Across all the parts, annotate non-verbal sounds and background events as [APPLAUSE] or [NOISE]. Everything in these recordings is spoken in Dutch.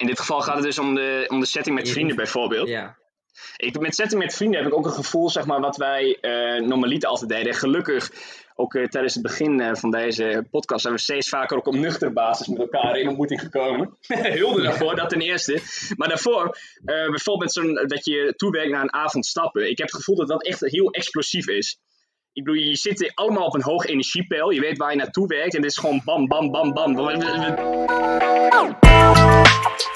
in dit geval gaat het dus om de, om de setting met vrienden bijvoorbeeld. Ja. Ik, met setting met vrienden heb ik ook een gevoel, zeg maar, wat wij eh normaliter altijd deden. En gelukkig, ook eh, tijdens het begin eh, van deze podcast, zijn we steeds vaker ook op nuchtere basis met elkaar in ontmoeting gekomen. [LAUGHS] Hulde daarvoor, dat ten eerste. Maar daarvoor, eh, bijvoorbeeld met zo'n, dat je toewerkt naar een avond stappen. Ik heb het gevoel dat dat echt heel explosief is. Ik bedoel, je zit allemaal op een hoog energiepeil. Je weet waar je naartoe werkt. En dit is gewoon bam, bam, bam, bam. We- Oei,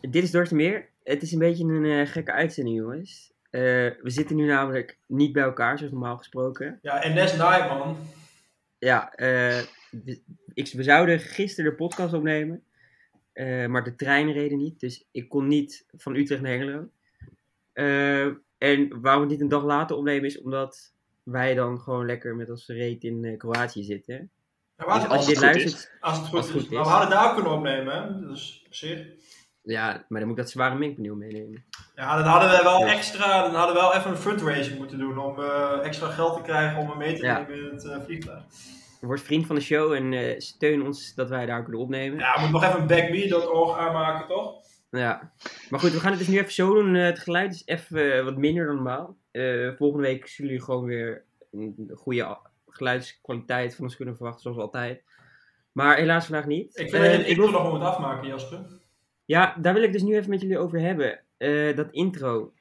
dit is Dortmeer. Het is een beetje een eh, gekke uitzending, jongens. Eh, we zitten nu namelijk niet bij elkaar, zoals normaal gesproken. Ja, en Nes Night, man. Ja, eh, we, ik, we zouden gisteren de podcast opnemen. maar de trein reden niet, dus ik kon niet van Utrecht naar Hengelo. En waarom we het niet een dag later opnemen is omdat wij dan gewoon lekker met onze reet in eh, Kroatië zitten. Ja, maar Dus als, je dit luistert, als het goed als is. het goed Maar is. we hadden daar ook kunnen opnemen, hè. Dus op zich. ja, maar dan moet ik dat zware minkpaneel meenemen. Ja, dan hadden we wel Ja. extra, dan hadden we wel even een fundraising moeten doen om eh, extra geld te krijgen om hem mee te Ja. nemen in het eh, vliegtuig. Word vriend van de show en steun ons dat wij daar kunnen opnemen. Ja, we moeten nog even een backme.org aanmaken, toch? Ja, maar goed, we gaan het dus nu even zo doen. Eh, het geluid is even eh, wat minder dan normaal. Eh, volgende week zullen jullie gewoon weer een goede geluidskwaliteit van ons kunnen verwachten, zoals altijd. Maar helaas vandaag niet. Ik vind Eh, het ik intro wil, nog moet afmaken, Jasper. ja, daar wil ik dus nu even met jullie over hebben. Eh, dat intro,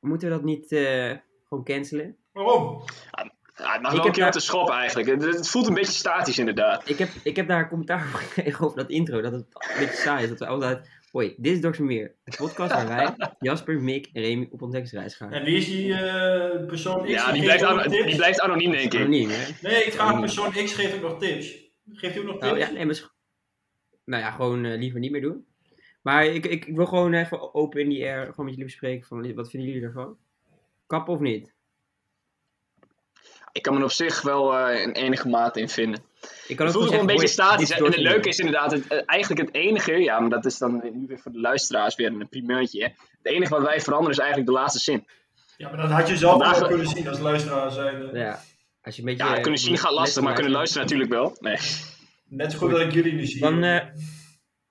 moeten we dat niet eh, gewoon cancelen? Waarom? Ja, het mag Ik wel heb een keer daar- de schop eigenlijk. Het, het voelt een beetje statisch inderdaad. Ik heb, ik heb daar een commentaar over [LAUGHS] gekregen over dat intro, dat het een beetje saai is. Dat we altijd, hoi, dit is Dr. Meer, de podcast waar wij, [LAUGHS] Jasper, Mick en Remy op ontdekkingsreis gaan. En wie is die eh, persoon X? Ja, die blijft, ook ano- nog tips? die blijft anoniem, denk ik. Anoniem, hè? Nee, ik vraag persoon X geeft ook nog tips. Geeft ook nog tips? Oh ja, nee, maar nou ja, gewoon eh, liever niet meer doen. Maar ik, ik, ik wil gewoon even open in die air gewoon met jullie bespreken van wat vinden jullie ervan? Kappen of niet? Ik kan me er op zich wel eh, in enige mate in vinden. Ik kan Het ook voelt gewoon een beetje statisch. En het leuke is inderdaad, het, eh, eigenlijk het enige, ja, maar dat is dan nu weer voor de luisteraars weer een primeurtje. Hè. Het enige wat wij veranderen is eigenlijk de laatste zin. Ja, maar dat had je zelf wel kunnen zien als luisteraar zijn. Ja, als je een beetje... Ja, eh, kunnen zien gaat lastig, maar kunnen luisteren natuurlijk wel. Nee. Net zo goed dat ik jullie niet zie. Dan, eh,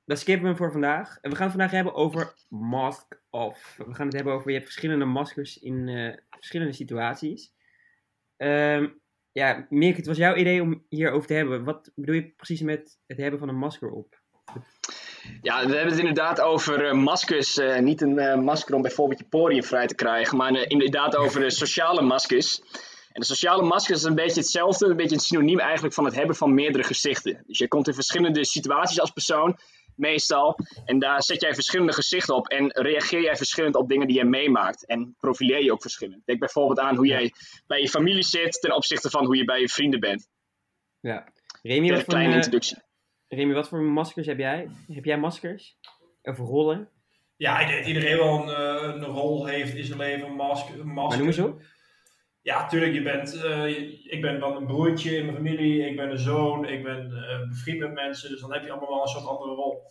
dan skippen we hem voor vandaag. En we gaan het vandaag hebben over mask off. We gaan het hebben over, je hebt verschillende maskers in eh, verschillende situaties. Ehm, ja, Mick, het was jouw idee om hierover te hebben. Wat bedoel je precies met het hebben van een masker op? Ja, we hebben het inderdaad over eh, maskers. eh, niet een eh, masker om bijvoorbeeld je poriën vrij te krijgen, maar inderdaad over sociale maskers. En de sociale masker is een beetje hetzelfde, een beetje een synoniem eigenlijk van het hebben van meerdere gezichten. Dus je komt in verschillende situaties als persoon, meestal. En daar zet jij verschillende gezichten op en reageer jij verschillend op dingen die je meemaakt. En profileer je ook verschillend. Denk bijvoorbeeld aan hoe jij bij je familie zit ten opzichte van hoe je bij je vrienden bent. Ja. Remy, Een wat voor, kleine eh, introductie. Remy, wat voor maskers heb jij? Heb jij maskers? Of rollen? Ja, ik denk dat iedereen wel een, eh, een rol heeft in zijn leven, een masker. Een masker. Maar noem eens op. Ja, tuurlijk, je bent, eh, ik ben dan een broertje in mijn familie, ik ben een zoon, ik ben eh, bevriend met mensen, dus dan heb je allemaal wel een soort andere rol.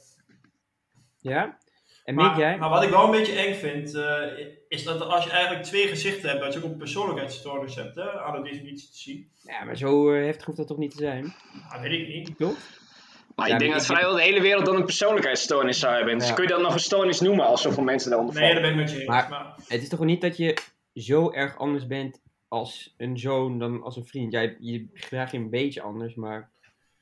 Ja? En Maar, jij? maar wat ik wel een beetje eng vind, eh, is dat als je eigenlijk twee gezichten hebt, dat je ook een persoonlijkheidsstoornis hebt, hè, aan de definitie te zien. Ja, maar zo heftig hoeft dat toch niet te zijn? Nou, weet ik niet. Toch? Maar Ja, ik denk dat vrijwel de hele wereld dan een persoonlijkheidsstoornis zou hebben. Dus Ja. kun je dat nog een stoornis noemen als zoveel mensen daaronder Nee, vallen? daar ben ik met je eens. Maar- Maar, Het is toch niet dat je zo erg anders bent als een zoon dan als een vriend? Jij, je gedraagt je een beetje anders, maar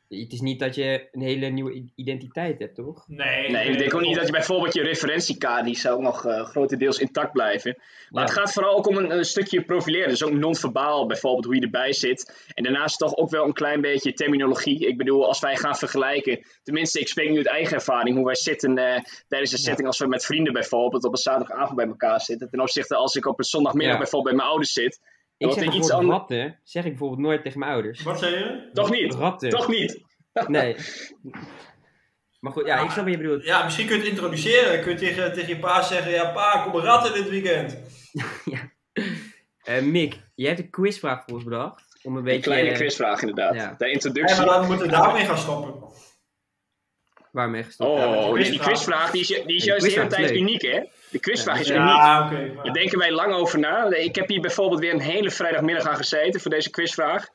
het is niet dat je een hele nieuwe identiteit hebt, toch? nee, Nee, ik denk ook niet dat je bijvoorbeeld je referentiekaart, die zou ook nog eh, grotendeels intact blijven. Maar Ja. het gaat vooral ook om een, een stukje profileren. Dus ook non-verbaal bijvoorbeeld, hoe je erbij zit. En daarnaast toch ook wel een klein beetje terminologie. Ik bedoel, als wij gaan vergelijken, tenminste ik spreek nu uit eigen ervaring, hoe wij zitten eh, tijdens een Ja. setting als we met vrienden bijvoorbeeld op een zaterdagavond bij elkaar zitten. Ten opzichte als ik op een zondagmiddag Ja. bijvoorbeeld bij mijn ouders zit. Ik zeg iets bijvoorbeeld ander- ratten, zeg ik bijvoorbeeld nooit tegen mijn ouders. Wat zei je? Toch niet? Ratten. Toch niet? [LAUGHS] Nee. Maar goed, ja, ik snap wat je bedoelt. Ja, misschien kun je het introduceren. Kun je tegen, tegen je pa zeggen, ja pa, kom een rat in dit weekend. [LAUGHS] Eh Mick, jij hebt een quizvraag voor ons bedacht. Om een Een beetje... kleine quizvraag inderdaad. ja. De Ja, introductie. maar dan moeten we daarmee gaan stoppen. Waarmee gestopt? Ja, Oh, dus die quizvraag. die is, die is juist de hele tijd leuk. uniek, hè? De quizvraag is uniek. Ja, maar- Daar denken wij lang over na. Ik heb hier bijvoorbeeld weer een hele vrijdagmiddag aan gezeten voor deze quizvraag.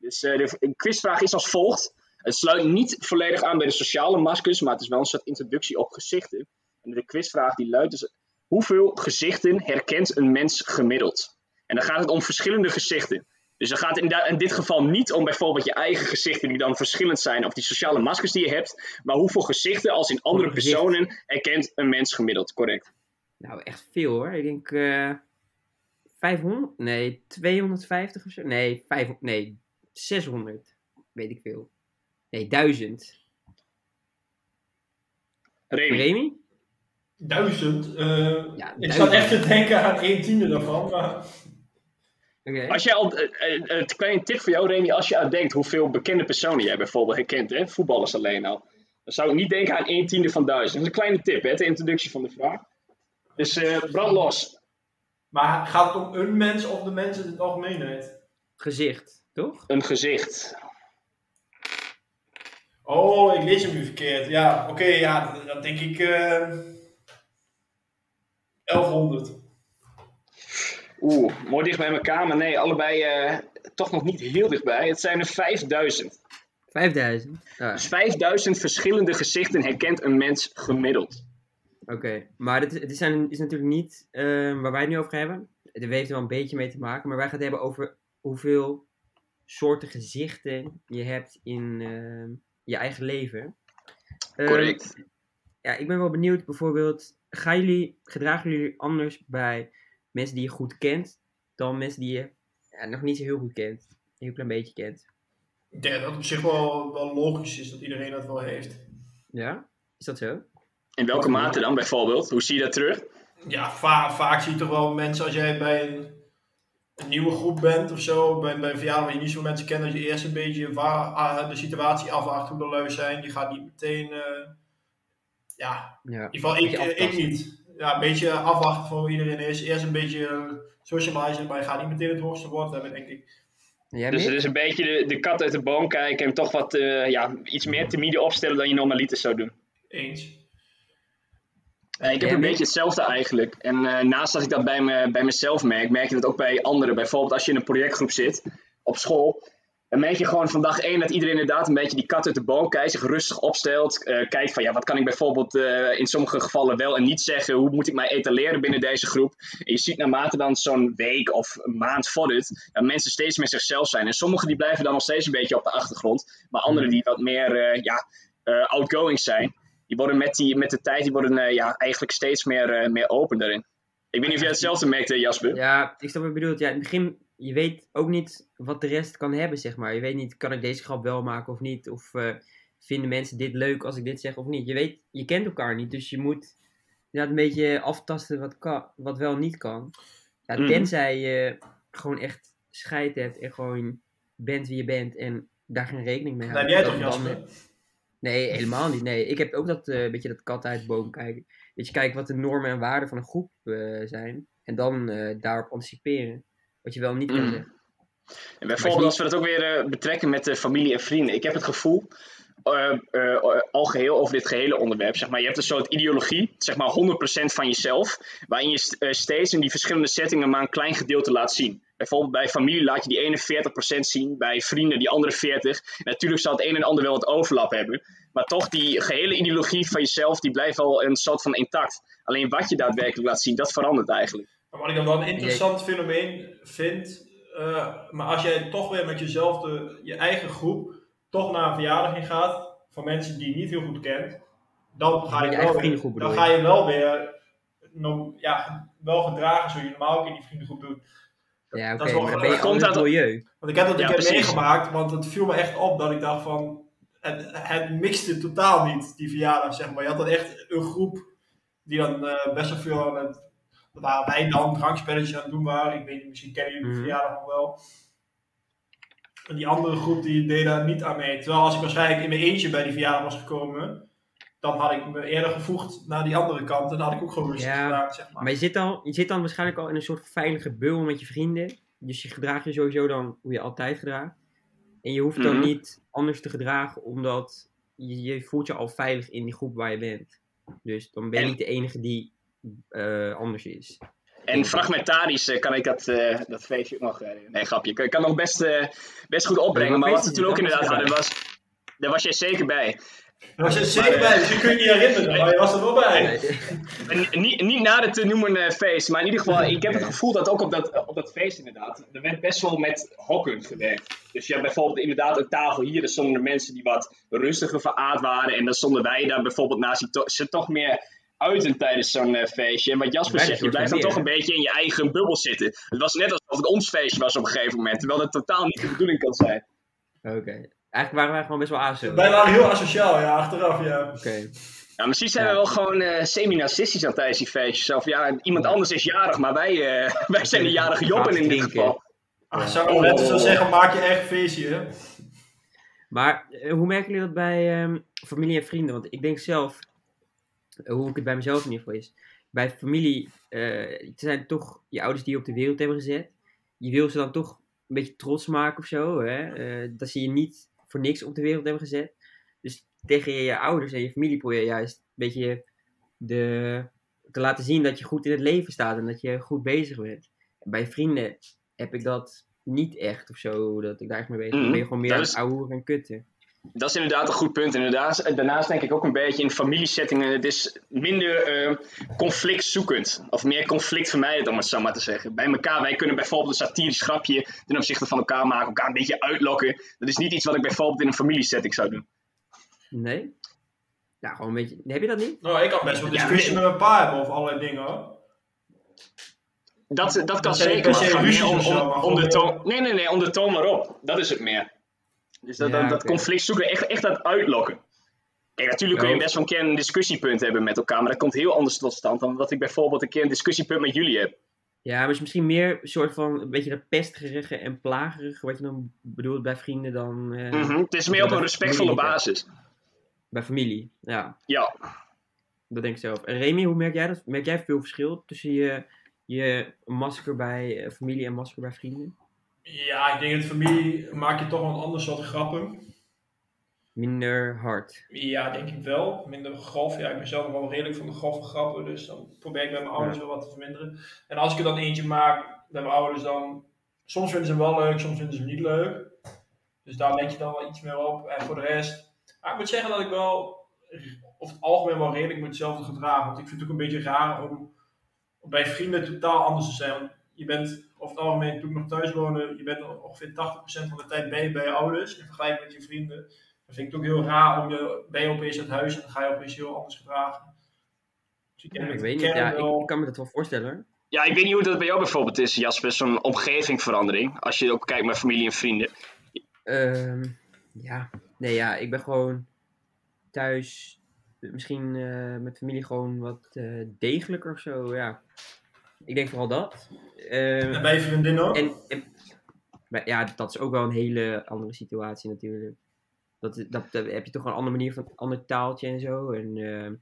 Dus eh, de quizvraag is als volgt. Het sluit niet volledig aan bij de sociale maskers, maar het is wel een soort introductie op gezichten. En de quizvraag die luidt dus, hoeveel gezichten herkent een mens gemiddeld? En dan gaat het om verschillende gezichten. Dus dan gaat het in dit geval niet om bijvoorbeeld je eigen gezichten die dan verschillend zijn, of die sociale maskers die je hebt, maar hoeveel gezichten als in andere personen herkent een mens gemiddeld, correct? Nou, echt veel hoor. Ik denk eh 500? Nee, 250 of zo? Nee, 500, nee, 600. Weet ik veel. Nee, 1000. Remy. Remy? Duizend. eh, Ja, ik duizend. zat echt te denken aan 1 tiende daarvan. Maar Oké. Als jij al, eh, eh, het kleine tip voor jou, Remy, als je aan denkt hoeveel bekende personen jij bijvoorbeeld herkent, hè, voetballers alleen al, dan zou ik niet denken aan 1 tiende van duizend. Dat is een kleine tip, hè, de introductie van de vraag. Dus eh brand los. Maar gaat het om een mens of de mensen in het algemeenheid? Gezicht, toch? Een gezicht. Oh, ik lees hem nu verkeerd. Ja, oké, ja, dan- denk ik eh 1100. Oeh, mooi dicht bij elkaar, maar nee, allebei eh, toch nog niet heel dichtbij. Het zijn er 5000. 5000. Ah, Dus 5000 verschillende gezichten herkent een mens gemiddeld. Oké, maar dit, het is, zijn- is natuurlijk niet eh, waar wij het nu over hebben. Het heeft er wel een beetje mee te maken, maar wij gaan het hebben over hoeveel soorten gezichten je hebt in eh, je eigen leven. Ehm, Correct. ja, ik ben wel benieuwd bijvoorbeeld, gaan jullie, gedragen jullie anders bij mensen die je goed kent dan mensen die je ja, nog niet zo heel goed kent? Een heel klein beetje kent. Ik denk dat het op zich wel, wel logisch is dat iedereen dat wel heeft. Ja? Is dat zo? In welke mate dan bijvoorbeeld? Hoe zie je dat terug? Ja, va- vaak zie je toch wel mensen als jij bij een, een nieuwe groep bent of zo, bij, bij een verjaardag waar je niet zoveel mensen kent, dat je eerst een beetje wa- ah, de situatie afwacht hoe de lui zijn. Je gaat niet meteen, eh, ja, Ja. in ieder geval ik, Beetje eh, ik niet. Ja, een beetje afwachten van hoe iedereen is. Eerst een beetje socializen, maar je gaat niet meteen het hoogste woord hebben, denk ik. Dus het is een beetje de, de kat uit de boom kijken en toch wat, eh, ja, iets meer timide opstellen dan je normaliter zou doen. Eens. Eh, ik heb een beetje hetzelfde eigenlijk. En eh, naast dat ik dat bij, me, bij mezelf merk, merk je dat ook bij anderen. Bijvoorbeeld als je in een projectgroep zit op school. Dan merk je gewoon van dag één dat iedereen inderdaad een beetje die kat uit de boom kijkt, zich rustig opstelt. eh, kijkt van ja, wat kan ik bijvoorbeeld in sommige gevallen wel en niet zeggen. Hoe moet ik mij etaleren binnen deze groep? En je ziet naarmate dan zo'n week of een maand vordert, dat mensen steeds meer zichzelf zijn. En sommigen die blijven dan nog steeds een beetje op de achtergrond. Maar anderen die wat meer ja, outgoing zijn, die worden met, die, met de tijd die worden, eh, ja, eigenlijk steeds meer, eh, meer open daarin. Ik weet niet of jij hetzelfde merkt, eh, Jasper. Ja, ik snap wat je bedoelt. Ja, in het begin, je weet ook niet wat de rest kan hebben, zeg maar. Je weet niet, kan ik deze grap wel maken of niet? Of eh, vinden mensen dit leuk als ik dit zeg of niet? Je weet, je kent elkaar niet, dus je moet inderdaad een beetje aftasten wat, kan, wat wel niet kan. Ja, Mhm. tenzij je gewoon echt scheid hebt en gewoon bent wie je bent en daar geen rekening mee Dat houdt. heb jij toch, Jasper? Nee, helemaal niet. Nee, ik heb ook dat eh, beetje dat kat uit de boom kijken. Dat je kijkt wat de normen en waarden van een groep eh, zijn. En dan eh, daarop anticiperen. Wat je wel niet kan Mm. zeggen. En bijvoorbeeld als we dat ook weer betrekken met de familie en vrienden. Ik heb het gevoel, al geheel over dit gehele onderwerp. Zeg maar, je hebt een soort ideologie, zeg maar 100% van jezelf. Waarin je st- steeds in die verschillende settingen maar een klein gedeelte laat zien. Bijvoorbeeld bij familie laat je die ene 40% zien, bij vrienden die andere 40%. En natuurlijk zal het een en ander wel wat overlap hebben. Maar toch, die gehele ideologie van jezelf, die blijft wel een soort van intact. Alleen wat je daadwerkelijk laat zien, dat verandert eigenlijk. Maar wat ik dan wel een interessant fenomeen vind, eh, maar als jij toch weer met jezelf, de, je eigen groep, toch naar een verjaardag in gaat, van mensen die je niet heel goed kent, dan ga je, wel weer, dan ga je wel weer no- ja, wel gedragen zoals je normaal ook in die vriendengroep doet. Ja, oké. dat is wel maar je Komt altijd dat- milieu. Want ik heb dat Ja, een keer precies. meegemaakt, want het viel me echt op dat ik dacht van, het, het mixte totaal niet, die verjaardag zeg maar. Je had dan echt een groep die dan eh, best wel veel aan het, waar wij dan drankspelletjes aan het doen waren. Ik weet niet, misschien kennen jullie de Mhm. verjaardag nog wel. En die andere groep die deed daar niet aan mee. Terwijl als ik waarschijnlijk in mijn eentje bij die verjaardag was gekomen, dan had ik me eerder gevoegd naar die andere kant en dan had ik ook gewoon rustig Ja, gedaan, zeg maar. Maar je zit, al, je zit dan waarschijnlijk al in een soort veilige bubbel met je vrienden. Dus je gedraagt je sowieso dan hoe je altijd gedraagt. En je hoeft dan Mhm. niet anders te gedragen, omdat je, je voelt je al veilig in die groep waar je bent. Dus dan ben je En- niet de enige die eh, anders is. En fragmentarisch eh, kan ik dat, eh, dat feestje ook nog... nee, grapje. Ik kan nog best, eh, best goed opbrengen. Ja, Maar wat we toen ook inderdaad hadden was... Daar was jij zeker bij. Daar was je zeker bij, dus je kunt je niet herinneren, maar je was er wel bij. Nee. Niet, niet na de te noemen eh, feest, maar in ieder geval, ik heb het gevoel dat ook op dat, op dat feest inderdaad, er werd best wel met hokken gewerkt. Dus je had bijvoorbeeld inderdaad een tafel hier, er stonden er mensen die wat rustiger veraard waren. En dan stonden wij daar bijvoorbeeld naast, die to- ze toch meer uiten tijdens zo'n eh, feestje. En wat Jasper zegt, je blijft dan toch van een beetje in je eigen bubbel zitten. Het was net alsof het ons feestje was op een gegeven moment, terwijl dat totaal niet de bedoeling kan zijn. Oké. Eigenlijk waren wij gewoon best wel aso. Wij waren heel asociaal, ja, achteraf, ja. Oké. Ja, misschien zijn Ja. we wel gewoon eh, semi-narcistisch aan tijdens die feestjes. Of ja, iemand anders is jarig, maar wij, eh, [LAUGHS] wij zijn de jarige joppen in dit geval. Ach, zou ik net zo zeggen, maak je eigen feestje, hè. Maar eh, hoe merken jullie dat bij ehm, familie en vrienden? Want ik denk zelf, hoe ik het bij mezelf in ieder geval is. Bij familie, eh, het zijn toch je ouders die je op de wereld hebben gezet. Je wil ze dan toch een beetje trots maken of zo. Hè? Eh, dat ze je niet voor niks op de wereld hebben gezet. Dus tegen je ouders en je familie probeer je juist een beetje de, te laten zien dat je goed in het leven staat en dat je goed bezig bent. Bij vrienden heb ik dat niet echt of zo, dat ik daar echt mee bezig ben. Mhm. Ben je gewoon meer aan is- het ouwen en kutten. Dat is inderdaad een goed punt. Inderdaad, daarnaast denk ik ook een beetje in familiesettingen. Het is minder eh, conflictzoekend. Of meer conflictvermijdend, om het zo maar te zeggen. Bij elkaar, wij kunnen bijvoorbeeld een satirisch grapje ten opzichte van elkaar maken. Elkaar een beetje uitlokken. Dat is niet iets wat ik bijvoorbeeld in een familiesetting zou doen. Nee? Ja, gewoon een beetje. Heb je dat niet? Nou, ik kan best wel Ja, discussie nee. met mijn pa hebben over allerlei dingen, hoor. Dat, dat kan Dat zeker, om, om, de toon. Nee, nee, nee, om de toon maar op. Dat is het meer. Dus dat, Ja, dat, conflict zoeken, echt, echt dat uitlokken. Kijk, natuurlijk kun je Ja. best wel een keer een discussiepunt hebben met elkaar, maar dat komt heel anders tot stand dan dat ik bijvoorbeeld een keer een discussiepunt met jullie heb. Ja, maar het is misschien meer een soort van een beetje dat pestgerige en plagerige wat je dan bedoelt bij vrienden dan eh, Mhm, Het is meer op een respectvolle basis. bij familie. Ja, Ja, dat denk ik zelf. En Remy, hoe merk jij dat? Merk jij veel verschil tussen je, je masker bij eh, familie en masker bij vrienden? Ja, ik denk dat familie maak je toch wel een ander soort grappen. Minder hard. Ja, denk ik wel. Minder grof. Ja, ik ben zelf wel redelijk van de grove grappen, dus dan probeer ik bij mijn ouders wel wat te verminderen. En als ik er dan eentje maak bij mijn ouders, dan... Soms vinden ze hem wel leuk, soms vinden ze hem niet leuk. Dus daar let je dan wel iets meer op. En voor de rest... Maar ik moet zeggen dat ik wel over het algemeen wel redelijk me hetzelfde gedrag. Want ik vind het ook een beetje raar om bij vrienden totaal anders te zijn. Je bent over het algemeen, toen ik nog thuis woonde, je bent ongeveer 80% van de tijd bij, bij je ouders in vergelijking met je vrienden. Dan vind ik het ook heel raar om je, ben je opeens uit huis en dan ga je opeens heel anders gedragen. Dus ik, Ja, ik weet niet. Ja, wel- ik, kan me dat wel voorstellen. hoor. ja, ik weet niet hoe dat bij jou bijvoorbeeld is, Jasper, zo'n omgevingverandering. Als je ook kijkt naar familie en vrienden. Ehm, ja, nee, ja, ik ben gewoon thuis, misschien eh, met familie gewoon wat eh, degelijker of zo, ja. Ik denk vooral dat. Ehm, En bij je vriendin ook? en, en- maar ja, dat is ook wel een hele andere situatie natuurlijk. Dat, dat, dat heb je toch een andere manier van, ander taaltje en zo. En ehm,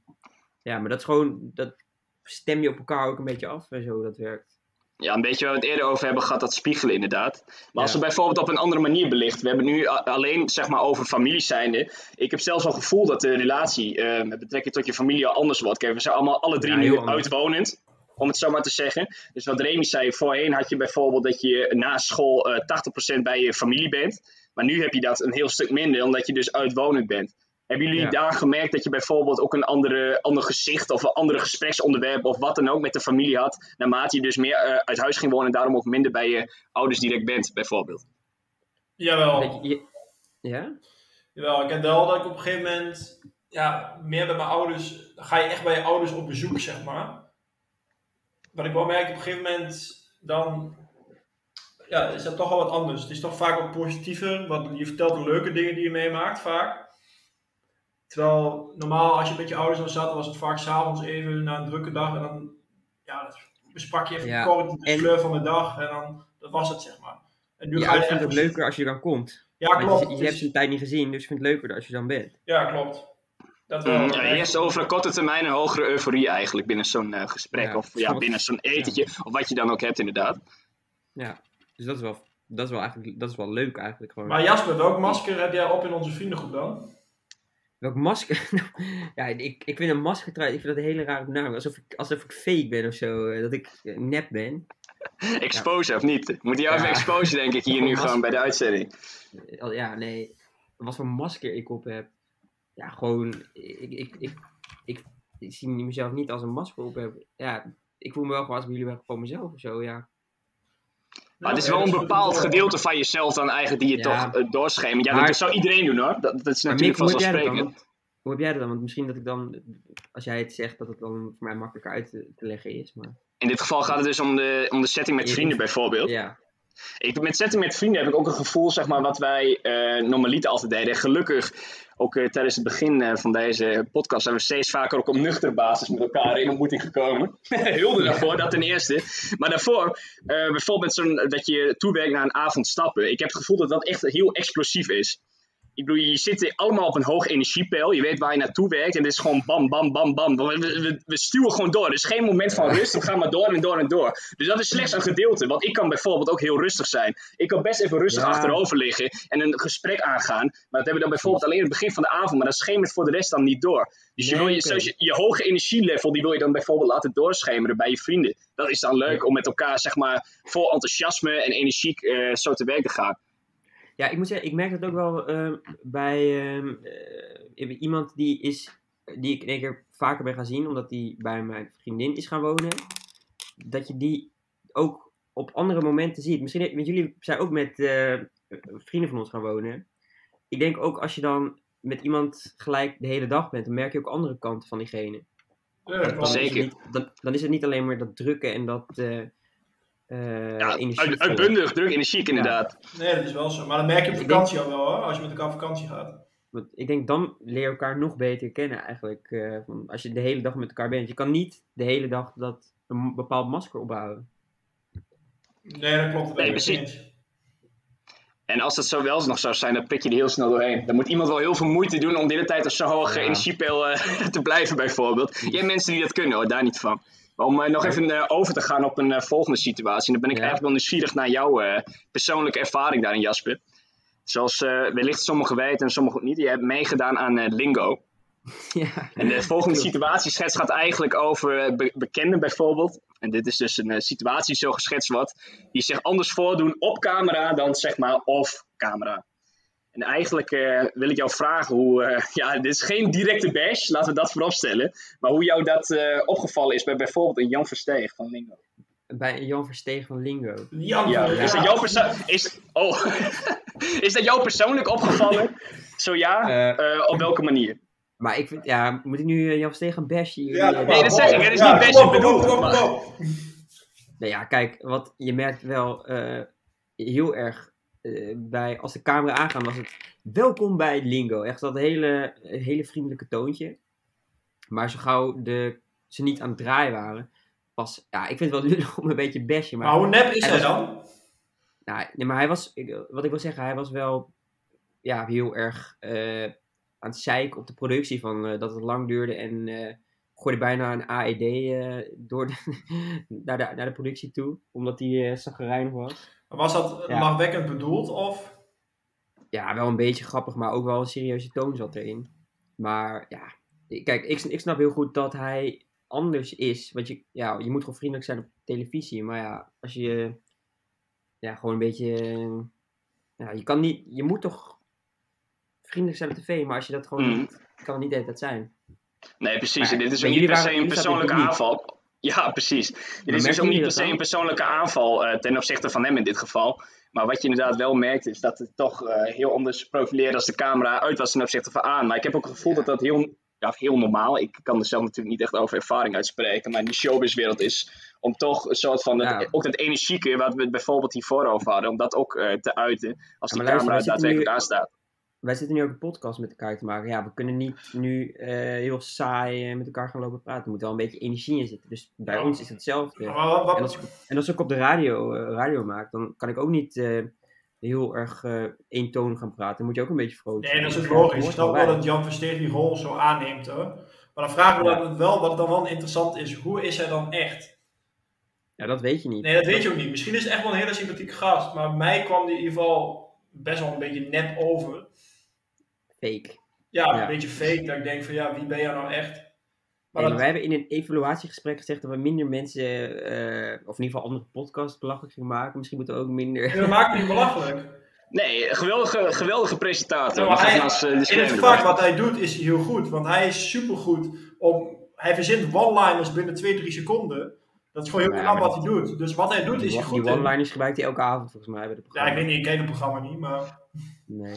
ja, maar dat is gewoon, dat stem je op elkaar ook een beetje af en zo, dat werkt. Ja, een beetje waar we het eerder over hebben gehad, dat spiegelen inderdaad. Maar als we bijvoorbeeld op een andere manier belicht. We hebben nu alleen zeg maar over familie zijnde. Ik heb zelfs wel het gevoel dat de relatie eh, met betrekking tot je familie al anders wordt. Kijk, we zijn allemaal alle drie Ja, nu anders. uitwonend. Om het zo maar te zeggen. Dus wat Remy zei, voorheen had je bijvoorbeeld dat je na school eh 80% bij je familie bent. Maar nu heb je dat een heel stuk minder, omdat je dus uitwonend bent. Hebben jullie Ja. daar gemerkt dat je bijvoorbeeld ook een andere, ander gezicht of een andere gespreksonderwerp of wat dan ook met de familie had, naarmate je dus meer eh, uit huis ging wonen en daarom ook minder bij je ouders direct bent, bijvoorbeeld? Jawel. Ja? Jawel, ik heb wel dat ik op een gegeven moment, ja, meer bij mijn ouders, ga je echt bij je ouders op bezoek, zeg maar. Wat ik wel merk, op een gegeven moment, dan, ja, is dat toch wel wat anders. Het is toch vaak wat positiever, want je vertelt de leuke dingen die je meemaakt, vaak. Terwijl, normaal, als je met je ouders dan zat, was het vaak s'avonds even na een drukke dag en dan, ja, besprak je even Ja, kort de en- sleur van de dag en dan, dat was het, zeg maar. En nu Je ouders het leuker als je dan komt. Ja, klopt. je, hebt ze een tijd niet gezien, dus je vindt het leuker als je dan bent. Ja, klopt. Dat wel. Mm, ja, eerst over een korte termijn een hogere euforie eigenlijk binnen zo'n eh, gesprek Ja, of ja, binnen zo'n etentje of wat je dan ook hebt inderdaad. Ja, dus dat is wel, dat is wel, eigenlijk, dat is wel leuk eigenlijk gewoon. Maar Jasper, welk masker heb jij op in onze vriendengroep dan? Welk masker? [LAUGHS] Nou, ja, ik, ik vind een maskertrui, ik vind dat een hele rare naam. Alsof ik, alsof ik fake ben of zo. eh, Dat ik eh, nep ben. [LAUGHS] Expose of niet? Moet jou even Ja. exposen, denk ik, hier [LAUGHS] nu gewoon bij de uitzending. Ja, nee. Wat voor masker ik op heb. Ja, gewoon. Ik, ik, ik, ik, ik zie mezelf niet als een masker op heb. Ja, ik voel me wel gewoon als jullie wel gewoon mezelf of zo, ja. Maar het is wel een bepaald gedeelte van jezelf dan eigenlijk die je Ja. toch uh, doorschemert. Ja, Maar- dat zou iedereen doen hoor. Dat, dat is natuurlijk Mick, hoe heb jij dat dan? vanzelfsprekend. Hoe heb jij dat dan? Want misschien dat ik dan, als jij het zegt, dat het dan voor mij makkelijker uit te, te leggen is. Maar In dit geval gaat het dus om de, om de setting met vrienden bijvoorbeeld. ja, Ik, met setting met vrienden heb ik ook een gevoel, zeg maar, wat wij eh normaliter altijd deden. En gelukkig, ook eh, tijdens het begin eh, van deze podcast, zijn we steeds vaker ook op nuchtere basis met elkaar in ontmoeting gekomen. [LAUGHS] Hulde daarvoor, dat ten eerste. Maar daarvoor, bijvoorbeeld zo'n, dat je toewerkt naar een avond stappen. Ik heb het gevoel dat dat echt heel explosief is. Ik bedoel, je zit allemaal op een hoog energiepeil. Je weet waar je naartoe werkt. En het is gewoon bam, bam, bam, bam. We, we, we- we stuwen gewoon door. Er is geen moment van rust. We gaan maar door en door en door. Dus dat is slechts een gedeelte. Want ik kan bijvoorbeeld ook heel rustig zijn. Ik kan best even rustig Ja. achterover liggen en een gesprek aangaan. Maar dat hebben we dan bijvoorbeeld alleen in het begin van de avond. Maar dat schemert voor de rest dan niet door. Dus je, wil je, zoals je, je hoge energielevel, die wil je dan bijvoorbeeld laten doorschemeren bij je vrienden. Dat is dan leuk om met elkaar, zeg maar, vol enthousiasme en energiek eh, zo te werk te gaan. Ja, ik moet zeggen, ik merk dat ook wel ehm, bij ehm, eh, iemand die is, die ik in één keer vaker ben gaan zien, omdat die bij mijn vriendin is gaan wonen. Dat je die ook op andere momenten ziet. Misschien, want jullie zijn ook met eh, vrienden van ons gaan wonen. Ik denk ook als je dan met iemand gelijk de hele dag bent, dan merk je ook andere kanten van diegene. Ja, Dan is Zeker. niet- dan, dan is het niet alleen maar dat drukken en dat eh eh Ja, uit, uitbundig, druk, energiek inderdaad. Nee, dat is wel zo. Maar dat merk je op vakantie al wel, hoor. Als je met elkaar op vakantie gaat. Want ik denk dan leer je elkaar nog beter kennen eigenlijk. eh, van als je de hele dag met elkaar bent. Je kan niet de hele dag dat een bepaald masker ophouden. Nee, dat klopt. Nee, precies. En als dat zo wel nog zou zijn, dan prik je er heel snel doorheen. Dan moet iemand wel heel veel moeite doen om de hele tijd op zo'n hoge Ja. energiepeil eh, [LAUGHS] te blijven, bijvoorbeeld. Je hebt mensen die dat kunnen hoor, daar niet van. Om eh, nog even eh, over te gaan op een eh, volgende situatie. En dan ben ik Ja. eigenlijk wel nieuwsgierig naar jouw persoonlijke ervaring daarin, Jasper. Zoals wellicht sommigen weten en sommigen niet. Je hebt meegedaan aan Lingo. [LAUGHS] ja. En de volgende situatieschets gaat eigenlijk over be- bekenden bijvoorbeeld. En dit is dus een situatie zo geschetst wordt. Die zich anders voordoen op camera dan zeg maar off camera. En eigenlijk eh, wil ik jou vragen hoe... eh, [LAUGHS] ja, dit is geen directe bash, laten we dat vooropstellen. Maar hoe jou dat eh, opgevallen is bij bijvoorbeeld een Jan Versteeg van Lingo. Bij Jan Verstegen van Lingo. Jan Ja, van is dat jouw, is, oh. [LAUGHS] is dat jou persoonlijk opgevallen? Zo ja, op welke manier? Maar ik vind, ja, moet ik nu Jan Verstegen gaan bashen? Ja, Nee, dat zeg ik, het is Ja, niet kom bedoeld. Nou ja, kijk, wat je merkt wel eh, heel erg eh, bij, als de camera aangaan, was het welkom bij Lingo. Echt dat hele, hele vriendelijke toontje. Maar zo gauw de, ze niet aan het draaien waren, was, ja, ik vind het wel lullig [LAUGHS] om een beetje bashen. Maar, Maar hoe nep is Hij was- dan? nou, nee, maar hij was, wat ik wil zeggen, hij was wel ja, heel erg eh, aan het zeiken op de productie van eh, dat het lang duurde en gooide bijna een AED eh, door de, [LAUGHS] naar, de, naar de productie toe, omdat hij eh zagrijnig was. Was dat Ja. lachwekkend bedoeld of? Ja, wel een beetje grappig, maar ook wel een serieuze toon zat erin. Maar ja, kijk, ik, ik snap heel goed dat hij anders is. Want je, ja, je moet gewoon vriendelijk zijn op televisie. Maar ja, als je ja, gewoon een beetje. eh, Ja, je kan niet. Je moet toch vriendelijk zijn op tv, maar als je dat gewoon Mhm. niet. Kan het niet de hele tijd zijn. Nee, precies. Maar dit is ook niet per se een persoonlijke aanval. Ja, precies. Dit is dus ook niet per se een persoonlijke aanval eh, ten opzichte van hem in dit geval. Maar wat je inderdaad wel merkt is dat het toch eh, heel anders profileert als de camera uit was ten opzichte van aan. Maar ik heb ook het gevoel dat dat heel, ja, heel normaal, ik kan er zelf natuurlijk niet echt over ervaring uitspreken, maar in die showbizwereld is om toch een soort van, dat, ook dat energieke wat we bijvoorbeeld hiervoor over hadden, om dat ook eh, te uiten als luister, camera daadwerkelijk nu- aanstaat. Wij zitten nu ook een podcast met elkaar te maken. Ja, we kunnen niet nu eh, heel saai eh, met elkaar gaan lopen praten. Er moet wel een beetje energie in zitten. Dus bij ons is het hetzelfde. En als, ik, en als ik op de radio, eh, radio maak, dan kan ik ook niet heel erg eentonig gaan praten. Dan moet je ook een beetje vrolijk Nee, zijn. dat is ook logisch. Ik snap wel dat Jan Versteeg die rol zo aanneemt hoor. Maar dan vragen we Ja. dan wel, wat dan wel interessant is, hoe is hij dan echt? Ja, dat weet je niet. Nee, dat weet je ook niet. Misschien is het echt wel een hele sympathieke gast, maar mij kwam die in ieder geval best wel een beetje nep over. Fake. ja, een Ja. beetje fake. Dat ik denk van ja, wie ben jij nou echt? Maar dat- wij hebben in een evaluatiegesprek gezegd dat we minder mensen, eh, of in ieder geval andere podcasts, belachelijk gingen maken. Misschien moeten we ook minder. En dat maakt het niet belachelijk. Nee, geweldige, geweldige presentator. Ja, hij- naast, eh, de In het vak wat hij doet is hij heel goed. Want hij is supergoed om... Hij verzint one-liners binnen 2, 3 seconden. Dat is gewoon heel Ja, knap wat hij doet. Dus wat hij doet is die hij die goed in. one-liners gebruikt hij elke avond volgens mij bij de Ja, programma. ik weet niet, ik ken het programma niet, maar... Nee.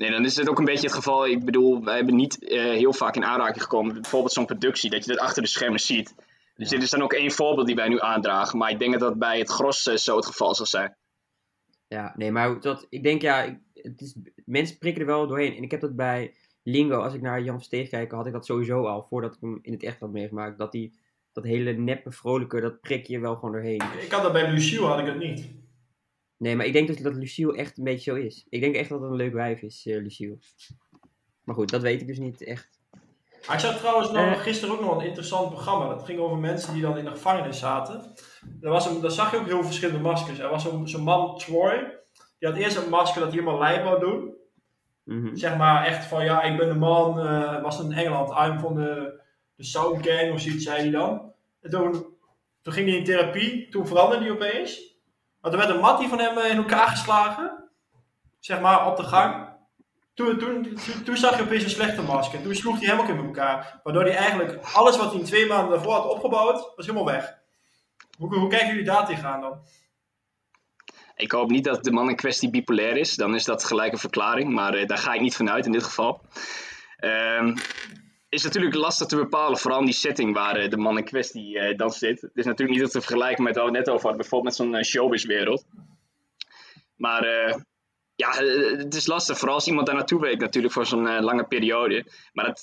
Nee, dan is het ook een beetje het geval. Ik bedoel, wij hebben niet eh, heel vaak in aanraking gekomen. met Bijvoorbeeld zo'n productie, dat je dat achter de schermen ziet. Dus dit is dan ook één voorbeeld die wij nu aandragen. Maar ik denk dat dat bij het gros eh, zo het geval zal zijn. Ja, nee, maar dat, ik denk ja, ik- het is, mensen prikken er wel doorheen. En ik heb dat bij Lingo, als ik naar Jan Versteeg kijk, had ik dat sowieso al, voordat ik hem in het echt had meegemaakt. Dat die, dat hele neppe, vrolijke, dat prik je wel gewoon doorheen. Ik had dat bij Luciel, had ik het niet. Nee, maar ik denk dat, dat Luciel echt een beetje zo is. Ik denk echt dat het een leuk wijf is, eh Luciel. Maar goed, dat weet ik dus niet echt. Ik zag trouwens nog, Eh. gisteren ook nog een interessant programma. Dat ging over mensen die dan in de gevangenis zaten. Daar, was een, daar zag je ook heel verschillende maskers. Er was zo'n man, Troy. Die had eerst een masker dat hij helemaal lijp wou doen. Mhm. Zeg maar echt van, ja, ik ben de man. eh was in Engeland. I'm van de, de Sound Gang of zoiets, zei hij dan. En toen, toen ging hij in therapie. Toen veranderde hij opeens. Maar toen werd een mattie van hem eh, in elkaar geslagen. Zeg maar, op de gang. Toen, toen, toen, zag je opeens een slechte masker. En toen sloeg hij hem ook in elkaar. Waardoor hij eigenlijk alles wat hij in twee maanden daarvoor had opgebouwd, was helemaal weg. Hoe, hoe kijken jullie daar tegenaan dan? Ik hoop niet dat de man in kwestie bipolair is. Dan is dat gelijk een verklaring. Maar eh, daar ga ik niet vanuit in dit geval. Ehm is natuurlijk lastig te bepalen, vooral in die setting waar eh, de man in kwestie eh, dan zit. Het is natuurlijk niet te vergelijken met wat we net over hadden, bijvoorbeeld met zo'n eh, showbizwereld. Maar ja, het is lastig, vooral als iemand daar naartoe werkt natuurlijk voor zo'n lange periode. Maar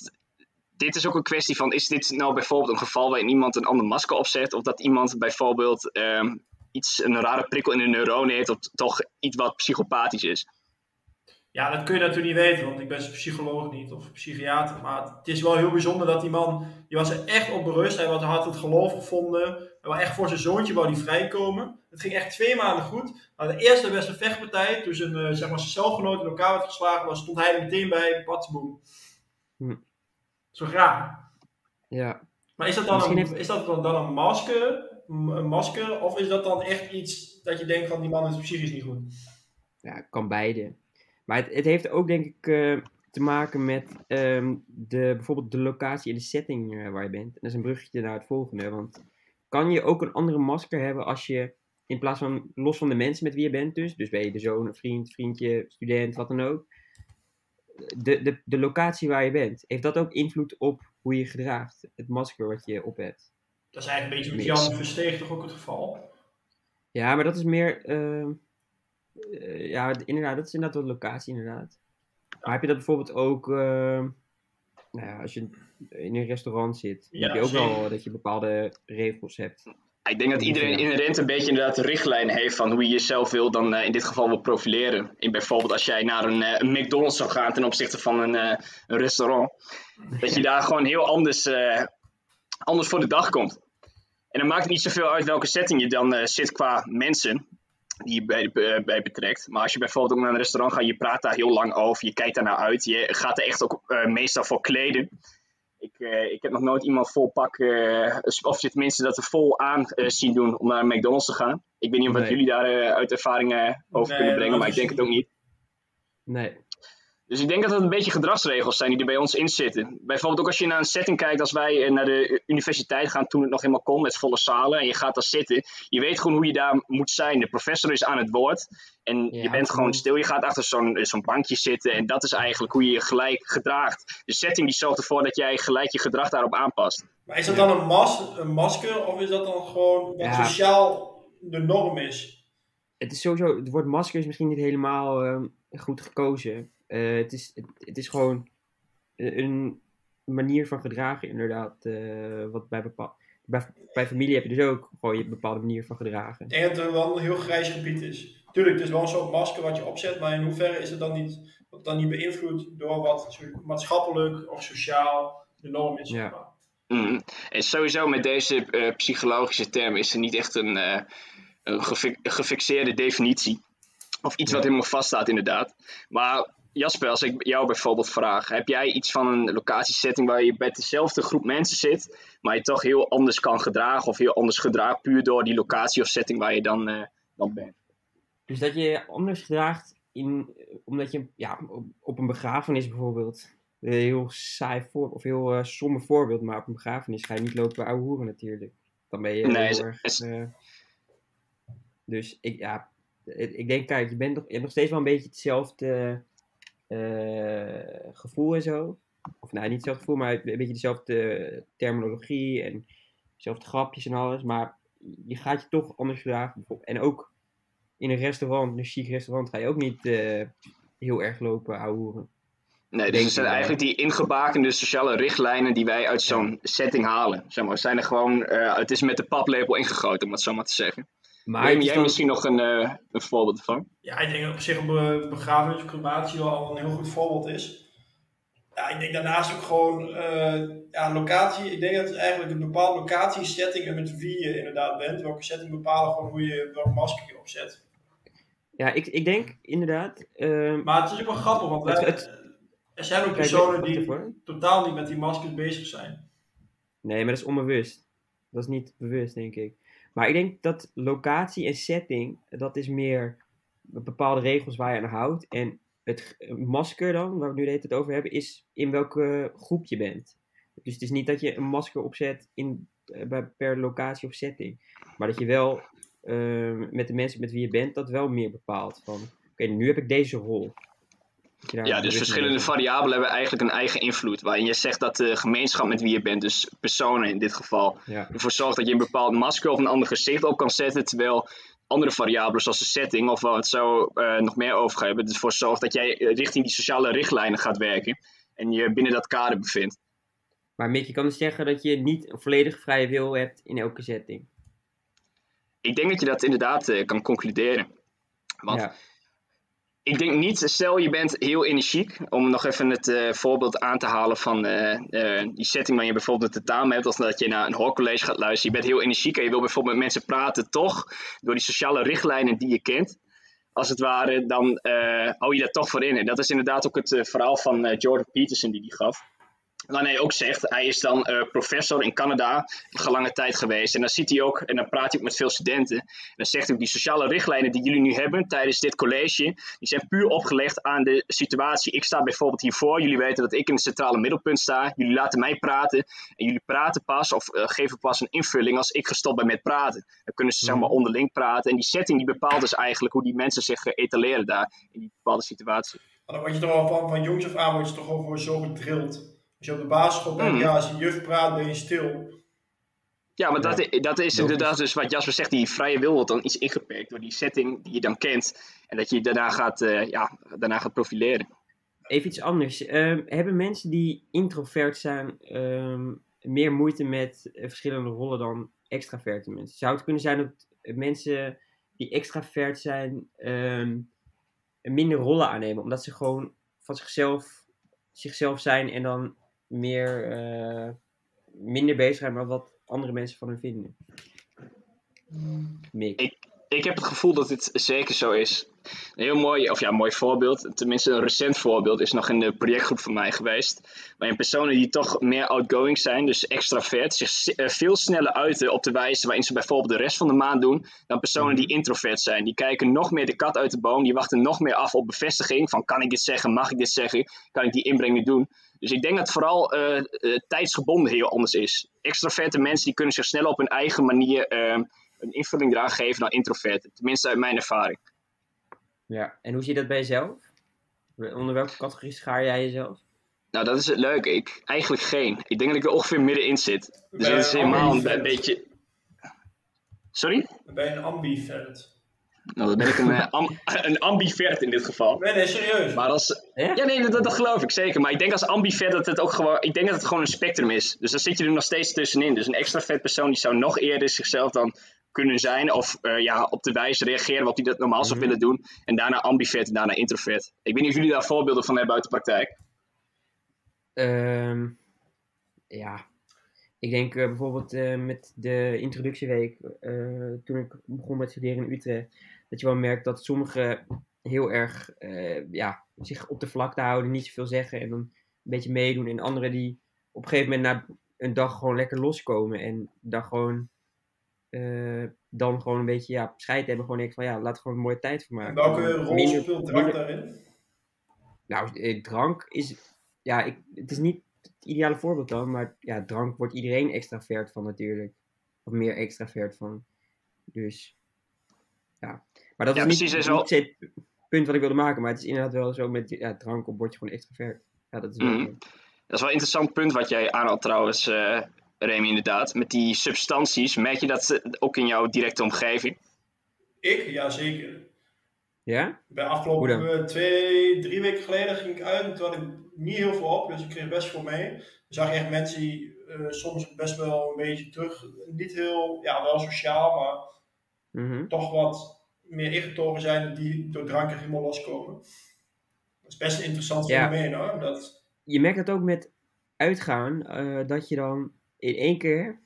dit is ook een kwestie van, is dit nou bijvoorbeeld een geval waarin iemand een ander masker opzet? Of dat iemand bijvoorbeeld ehm, iets, een rare prikkel in de neuronen heeft, of toch iets wat psychopathisch is? Ja, dat kun je natuurlijk niet weten, want ik ben psycholoog niet of psychiater. Maar het is wel heel bijzonder dat die man, die was er echt op berust. Hij had- het geloof gevonden. Hij wou echt voor zijn zoontje wou die vrijkomen. Het ging echt twee maanden goed. Maar de eerste beste vechtpartij, toen zijn, eh, zeg maar, zijn celgenoot in elkaar werd geslagen, was, stond hij er meteen bij, patsboom. Hm. Zo raar. Ja. Maar is dat dan, Misschien een, heeft- is dat dan, dan een, masker, een masker? Of is dat dan echt iets dat je denkt van die man is psychisch niet goed? Ja, kan beide. Maar het, het heeft ook denk ik eh, te maken met ehm, de, bijvoorbeeld de locatie en de setting eh, waar je bent. En dat is een bruggetje naar het volgende. Want kan je ook een andere masker hebben als je in plaats van los van de mensen met wie je bent dus. Dus ben je de zoon, vriend, vriendje, student, wat dan ook. De, de, de locatie waar je bent. Heeft dat ook invloed op hoe je gedraagt? Het masker wat je op hebt. Dat is eigenlijk een beetje met. Jan Versteeg toch ook het geval? Ja, maar dat is meer. ehm, eh, ja, inderdaad, dat is inderdaad wat locatie, inderdaad. Maar heb je dat bijvoorbeeld ook. ehm, nou ja, als je in een restaurant zit, Ja, heb je ook zeker. wel dat je bepaalde regels hebt. Ik denk dat iedereen inherent een beetje inderdaad de richtlijn heeft van hoe je jezelf wil dan eh, in dit geval wil profileren. In bijvoorbeeld als jij naar een, eh, een McDonald's zou gaan ten opzichte van een, eh, een restaurant. Dat je daar gewoon heel anders, eh, anders voor de dag komt. En dan maakt het niet zoveel uit welke setting je dan eh, zit qua mensen die je bij, eh, bij betrekt. Maar als je bijvoorbeeld ook naar een restaurant gaat, je praat daar heel lang over, je kijkt daar naar uit, je gaat er echt ook eh, meestal voor kleden. Ik, eh, ik heb nog nooit iemand vol pak, of je tenminste dat er vol aan eh, zien doen om naar een McDonald's te gaan. Ik weet niet of Nee. jullie daar eh, uit ervaring eh, over Nee, kunnen brengen, maar ik denk het ook niet. Nee. Dus ik denk dat het een beetje gedragsregels zijn die er bij ons in zitten. Bijvoorbeeld ook als je naar een setting kijkt, als wij eh, naar de universiteit gaan toen het nog helemaal kon met volle zalen en je gaat daar zitten. Je weet gewoon hoe je daar moet zijn. De professor is aan het woord en je bent gewoon stil. Je gaat achter zo'n eh, zo'n bankje zitten en dat is eigenlijk hoe je je gelijk gedraagt. De setting die zorgt ervoor dat jij gelijk je gedrag daarop aanpast. Maar is dat dan een, mas een masker of is dat dan gewoon wat Ja. sociaal de norm is? Het is sowieso, het woord masker is misschien niet helemaal ehm, goed gekozen. Eh, het, is, het, het is gewoon eh, een manier van gedragen, inderdaad. eh, wat bij, bepaal, bij, bij familie heb je dus ook gewoon je bepaalde manier van gedragen. Ik denk dat er wel een heel grijs gebied is. Tuurlijk, het is wel een soort masker wat je opzet, maar in hoeverre is het dan niet, wordt het dan niet beïnvloed door wat maatschappelijk of sociaal de norm is? Ja. maar. Mm. En sowieso met deze eh, psychologische term is er niet echt een, eh, een gefi- een gefixeerde definitie. Of iets wat helemaal vaststaat, inderdaad. Maar Jasper, als ik jou bijvoorbeeld vraag, heb jij iets van een locatiesetting waar je met dezelfde groep mensen zit, maar je toch heel anders kan gedragen of heel anders gedraagt, puur door die locatie of setting waar je dan, eh, dan bent? Dus dat je anders gedraagt in, omdat je ja, op, een begrafenis bijvoorbeeld, een heel saai voor, of heel eh somber voorbeeld, maar op een begrafenis ga je niet lopen ouwe hoeren natuurlijk. Dan ben je Nee, heel is- erg... is- eh, dus ik, ja, ik denk, kijk, je, bent nog, je hebt nog steeds wel een beetje hetzelfde gevoel en zo. Of nou, niet hetzelfde gevoel, maar een beetje dezelfde terminologie en dezelfde grapjes en alles. Maar je gaat je toch anders gedragen. En ook in een restaurant, een chic restaurant, ga je ook niet eh, heel erg lopen ouwehoeren. Nee, dus het zijn wel. eigenlijk die ingebakende sociale richtlijnen die wij uit zo'n setting halen. Zeg maar, zijn er gewoon, eh, het is met de paplepel ingegoten, om het zo maar te zeggen. Maar Neem jij dan- misschien nog een, eh, een voorbeeld van? Ja, ik denk dat op zich een be- begrafenis of crematie wel al een heel goed voorbeeld is. Ja, ik denk daarnaast ook gewoon eh, ja, locatie. Ik denk dat het eigenlijk een bepaalde locatie, setting en met wie je inderdaad bent. Welke setting bepalen gewoon hoe je welk masker je opzet. Ja, ik, ik denk inderdaad. ehm, Maar het is ook wel grappig, want wij- Het- het- er zijn ook personen die totaal niet met die maskers bezig zijn. Nee, maar dat is onbewust. Dat is niet bewust, denk ik. Maar ik denk dat locatie en setting, dat is meer bepaalde regels waar je aan houdt. En het masker dan, waar we nu de hele tijd over hebben, is in welke groep je bent. Dus het is niet dat je een masker opzet in, eh, per locatie of setting. Maar dat je wel ehm, met de mensen met wie je bent, dat wel meer bepaalt. Van, oké, nu heb ik deze rol. Ja, dus verschillende variabelen hebben eigenlijk een eigen invloed. Waarin je zegt dat de gemeenschap met wie je bent, dus personen in dit geval, Ja. ervoor zorgt dat je een bepaald masker of een ander gezicht op kan zetten. Terwijl andere variabelen zoals de setting, of het zo eh, nog meer over hebben, ervoor zorgt dat jij eh, richting die sociale richtlijnen gaat werken. En je binnen dat kader bevindt. Maar Mick, je kan dus zeggen dat je niet een volledig vrije wil hebt in elke setting. Ik denk dat je dat inderdaad eh, kan concluderen. Want ja. Ik denk niet, stel je bent heel energiek, om nog even het eh, voorbeeld aan te halen van eh, eh, die setting waar je bijvoorbeeld een tentamen hebt, als dat je naar een hoorcollege gaat luisteren. Je bent heel energiek en je wil bijvoorbeeld met mensen praten, toch, door die sociale richtlijnen die je kent, als het ware, dan hou je dat toch voor in. En dat is inderdaad ook het verhaal van Jordan Peterson die die gaf. Waarin hij ook zegt, hij is dan eh, professor in Canada, gelange tijd geweest. En dan ziet hij ook, en dan praat hij ook met veel studenten. En dan zegt hij ook, die sociale richtlijnen die jullie nu hebben tijdens dit college, die zijn puur opgelegd aan de situatie. Ik sta bijvoorbeeld hiervoor, jullie weten dat ik in het centrale middelpunt sta. Jullie laten mij praten en jullie praten pas of eh, geven pas een invulling als ik gestopt ben met praten. Dan kunnen ze zeg maar Mhm. onderling praten. En die setting die bepaalt dus eigenlijk hoe die mensen zich etaleren daar in die bepaalde situatie. Maar dan word je toch al van, van jongs af aan word je toch al voor zo gedrild. Als je op de basisschool bent, Mm. ja, als je juf praat, ben je stil. Ja, maar Ja, dat, dat is inderdaad dus wat Jasper zegt, die vrije wil wordt dan iets ingeperkt door die setting die je dan kent. En dat je daarna gaat, eh, ja, daarna gaat profileren. Even iets anders. Ehm, hebben mensen die introvert zijn ehm, meer moeite met eh, verschillende rollen dan extraverte mensen? Zou het kunnen zijn dat mensen die extravert zijn ehm, minder rollen aannemen, omdat ze gewoon van zichzelf, zichzelf zijn en dan meer, eh, minder bezig zijn met wat andere mensen van hun vinden? Mick. Ik- Ik heb het gevoel dat dit zeker zo is. Een heel mooi, of ja, mooi voorbeeld, tenminste een recent voorbeeld, is nog in de projectgroep van mij geweest. Waarin personen die toch meer outgoing zijn, dus extravert, zich eh, veel sneller uiten op de wijze waarin ze bijvoorbeeld de rest van de maand doen, dan personen die introvert zijn. Die kijken nog meer de kat uit de boom, die wachten nog meer af op bevestiging van kan ik dit zeggen, mag ik dit zeggen, kan ik die inbreng doen. Dus ik denk dat vooral eh, eh, tijdsgebonden heel anders is. Extraverte mensen die kunnen zich sneller op hun eigen manier eh, een invulling eraan geven dan introverten. Tenminste uit mijn ervaring. Ja, en hoe zie je dat bij jezelf? Onder welke categorie schaar jij jezelf? Nou, dat is het leuke. Ik, eigenlijk geen. Ik denk dat ik er ongeveer middenin zit. Dus Ben dat is helemaal een, beetje... Sorry? Dan ben je een ambivert. Nou, dan ben ik een, eh, am- [LAUGHS] een ambivert in dit geval. Nee, nee, serieus. Maar als... Ja? Ja, nee, dat, dat geloof ik zeker. Maar ik denk als ambivert dat het ook gewoon... Ik denk dat het gewoon een spectrum is. Dus dan zit je er nog steeds tussenin. Dus een extravert persoon die zou nog eerder zichzelf dan kunnen zijn. Of eh, ja, op de wijze reageren wat hij dat normaal zou Mhm. willen doen. En daarna ambivert en daarna introvert. Ik weet niet of jullie daar voorbeelden van hebben uit de praktijk. Ehm, ja, ik denk eh, bijvoorbeeld eh, met de introductieweek, toen ik begon met studeren in Utrecht, dat je wel merkt dat sommige heel erg ja, zich op de vlakte houden, niet zoveel zeggen en dan een beetje meedoen. En anderen die op een gegeven moment na een dag gewoon lekker loskomen en daar gewoon eh, dan gewoon een beetje ja, scheid hebben. Gewoon denk ik van ja, laat er gewoon een mooie tijd voor maken. Welke rol Minder- speelt drank minder- daarin? Nou, eh, drank is. Ja, ik, het is niet het ideale voorbeeld dan, maar ja, drank wordt iedereen extravert van natuurlijk. Of meer extravert van. Dus. Ja. Maar dat Ja, is niet, precies, niet het punt wat ik wilde maken, maar het is inderdaad wel zo met ja, drank op word je gewoon extravert. Ja, dat is wel Mhm. Dat is wel een interessant punt wat jij aanhaalt trouwens, eh Remy, inderdaad. Met die substanties, merk je dat ook in jouw directe omgeving? Ik? Ja, zeker. Ja? Bij Hoe afgelopen dan? eh, twee, drie weken geleden ging ik uit en toen had ik niet heel veel op, dus ik kreeg best veel mee. Dan zag je echt mensen die eh, soms best wel een beetje terug, niet heel, ja wel sociaal, maar Mhm. toch wat meer ingetogen zijn die door drank er helemaal loskomen. Dat is best een interessant Ja. fenomeen hoor. Dat, je merkt dat ook met uitgaan, eh, dat je dan in één keer.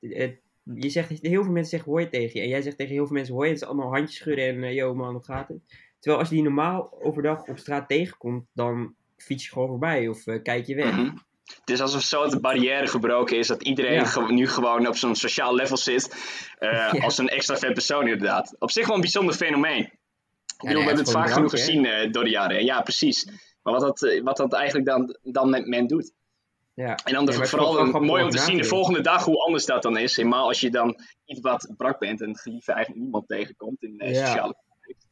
eh, je zegt, heel veel mensen zeggen hoi tegen je. En jij zegt tegen heel veel mensen hoi. Het is allemaal handjes schudden en eh, yo man, hoe gaat het? Terwijl als je die normaal overdag op straat tegenkomt, dan fiets je gewoon voorbij of eh, kijk je weg. Mhm. Het is alsof zo de barrière gebroken is dat iedereen Ja. ge- nu gewoon op zo'n sociaal level zit. eh, [LAUGHS] Ja. Als een extra vet persoon inderdaad. Op zich wel een bijzonder fenomeen. Ik bedoel, nee, we hebben het vaak genoeg gezien eh, door de jaren. Ja, precies. Maar wat dat, eh, wat dat eigenlijk dan, dan met men doet. Ja. En dan Ja, de, vooral een- mooi om te zien de volgende dag hoe anders dat dan is. Helemaal als je dan iets wat brak bent en geliefde eigenlijk niemand tegenkomt in eh, Ja. sociale context.